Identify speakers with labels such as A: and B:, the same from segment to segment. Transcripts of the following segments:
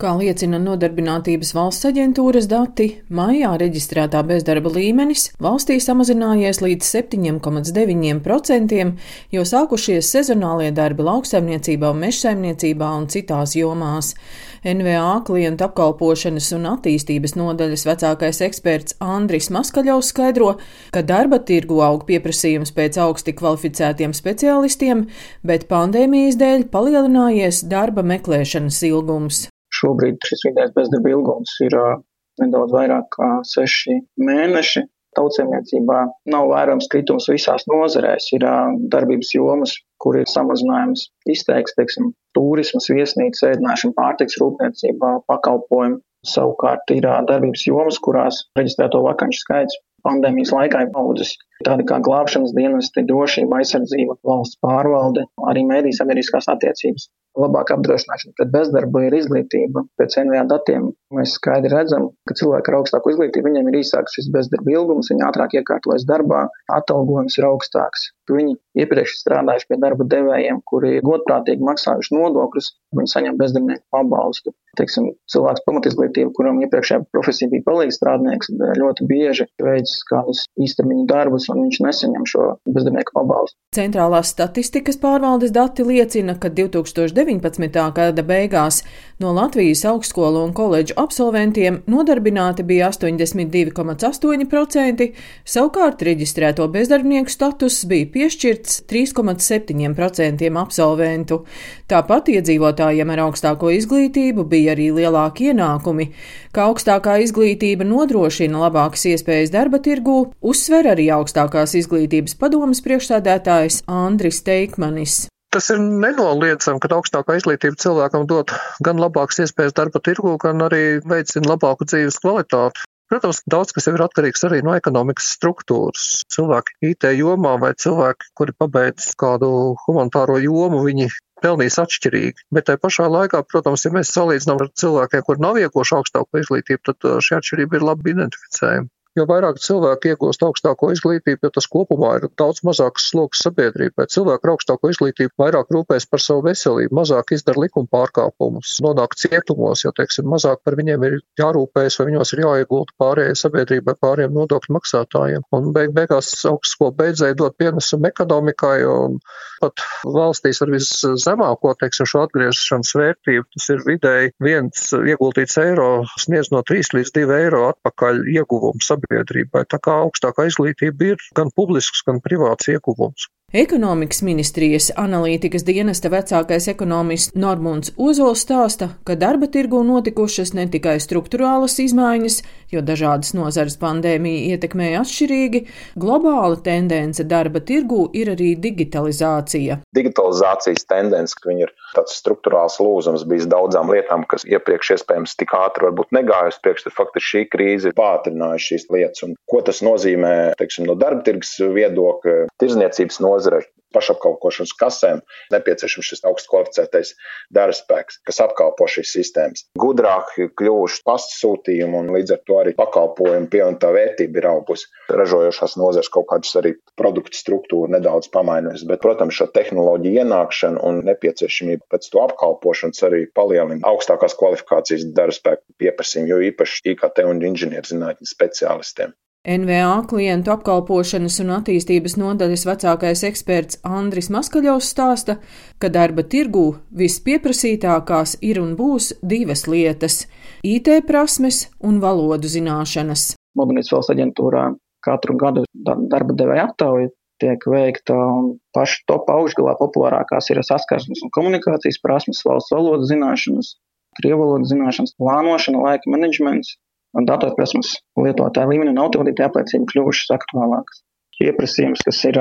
A: Kā liecina Nodarbinātības valsts aģentūras dati, maijā reģistrētā bezdarba līmenis valstī samazinājies līdz 7,9%, jo sākušies sezonālie darbi lauksaimniecībā, mežsaimniecībā un citās jomās. NVA klientu apkalpošanas un attīstības nodaļas vecākais eksperts Andris Maskaļovs skaidro, ka darba tirgu aug pieprasījums pēc augsti kvalificētiem speciālistiem, bet pandēmijas dēļ palielinājies darba meklēšanas ilgums.
B: Šobrīd šis vidējais bezdarba ilgums ir nedaudz vairāk kā seši mēneši. Tautsēmniecībā nav vērojams kritums visās nozarēs. Ir darbības jomas, kur ir samazinājums izteikts, teiksim, turismas, viesnīca, ēdināšana, pārtiks rūpniecībā, pakalpojumi. Savukārt ir darbības jomas, kurās reģistrēto vakanču skaits pandēmijas laikā ir audzis. Tādi kā glābšanas dienesti, drošība, aizsardzība, valsts pārvalde, arī mēdīs sabiedriskās attiecības labāka apdrošināšana pret bezdarbu ir izglītība. Pēc NVA datiem mēs skaidri redzam, ka cilvēki ar augstāku izglītību, viņiem ir īsāks šis bezdarba ilgums, viņi ātrāk iekārtojas darbā, atalgojums ir augstāks. Viņi iepriekš strādājuši pie darba devējiem, kuri godprātīgi maksājuši nodokļus, viņi saņem bezdarbnieku pabalstu. Teiksim, cilvēks pamatizglītība, kuram iepriekšējā profesija bija palīdz strādnieks, ļoti bieži veids kādus īstermiņu darbus, un viņš nesaņem šo bezdarbnieku pabalstu.
A: Centrālās statistikas pārvaldes dati liecina, ka 2019. gada beigās no Latvijas augstskolu un koledžu absolventiem nodarbināti bija 82,8%, savukārt reģistrēto bezdarbnieku status bija piešķirts 3,7% absolventu. Tāpat iedzīvotājiem ar augstāko izglītību bija arī lielāki ienākumi. Kā augstākā izglītība nodrošina labākas iespējas darba tirgū, uzsver arī augstākās izglītības padomas priekšsādētājs Andris Teikmanis.
C: Tas ir nenoliedzami, ka augstākā izglītība cilvēkam dod gan labākas iespējas darba tirgu, gan arī veicina labāku dzīves kvalitāti. Protams, daudz kas ir atkarīgs arī no ekonomikas struktūras. Cilvēki IT jomā vai cilvēki, kuri pabeidz kādu humanitāro jomu, viņi pelnīs atšķirīgi. Bet tajā pašā laikā, protams, ja mēs salīdzinām ar cilvēkiem, kur nav iekoši augstāko izglītību, tad uh, šī atšķirība ir labi identificējama. Jo vairāk cilvēki iegūst augstāko izglītību, jo tas kopumā ir daudz mazāks sloks sabiedrībai. Cilvēki ar augstāko izglītību vairāk rūpēs par savu veselību, mazāk izdara likuma pārkāpumus, nonāk cietumos, jo, teiksim, mazāk par viņiem ir jārūpējas, vai viņos ir jāiegulda pārējai sabiedrībai, pārējiem nodokļu maksātājiem. Un beig beigās augstskolu beidzēji dot pienesumu ekonomikai, un pat valstīs ar viszemāko, teiksim, šo atgriešanas vērtību, tas ir vidēji viens ieguldīts eiro sniedz no 3 līdz 2 eiro atpakaļ ieguvums sabiedrībai. Tā kā augstākā izglītība ir gan publisks, gan privāts ieguvums.
A: Ekonomikas ministrijas analītikas dienesta vecākais ekonomists Normunds Ozols stāsta, ka darba tirgu notikušas ne tikai struktūrālas izmaiņas, jo dažādas nozares pandēmija ietekmēja atšķirīgi, globāla tendence darba tirgu ir arī digitalizācija.
D: Digitalizācijas tendence, ka viņi ir tāds struktūrāls lūzums bijis daudzām lietām, kas iepriekš iespējams tik ātri varbūt negājusi priekš, tad faktiski šī krīze ir pātrinājusi šīs lietas. Un ko tas nozīmē, teiksim, no darba tirgus viedokļa, tirzniecības nozare? Pašapkalpošanas kasēm nepieciešams šis augsts kvalificētais darbspēks, kas apkalpo šīs sistēmas. Gudrāk kļuvuši pasūtījumi un līdz ar to arī pakalpojumu pievienotā vērtība ir augusi. Ražojošās nozares kaut kādas arī produktu struktūra nedaudz pamainojas, bet, protams, šo tehnoloģiju ienākšana un nepieciešamība pēc to apkalpošanas arī palielina augstākās kvalifikācijas darbspēku pieprasījumu, jo īpaši IKT un inženierzinātņu speciālistiem.
A: NVA klientu apkalpošanas un attīstības nodaļas vecākais eksperts Andris Maskaļovs stāsta, ka darba tirgū vispieprasītākās ir un būs divas lietas - IT prasmes un valodu zināšanas.
B: Modernīs valsts aģentūrā katru gadu darba devēja aptauja tiek veikta un paši top augšgalā populārākās ir saskarsmes un komunikācijas prasmes, valsts valodas zināšanas, krievu valodas zināšanas, plānošana, laika menedžments, datorprasmes lietotāja līmenī un autovadītāja apliecība kļuvušas aktuālākas. Pieprasījums, kas ir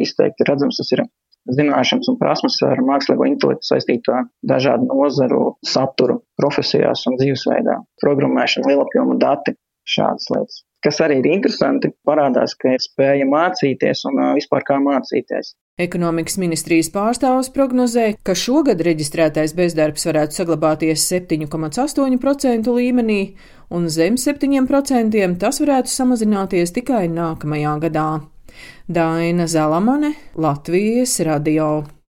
B: izteikti redzams, tas ir zināšanas un prasmes ar mākslīgo intelektu saistītā dažādu nozaru saturu profesijās un dzīvesveidā, programmēšana, lielapjoma dati, šādas lietas. Kas arī ir interesanti, parādās, ka ir spēja mācīties un vispār kā mācīties.
A: Ekonomikas ministrijas pārstāvs prognozē, ka šogad reģistrētais bezdarbs varētu saglabāties 7,8% līmenī, un zem 7% tas varētu samazināties tikai nākamajā gadā. Daina Zalamane, Latvijas radio.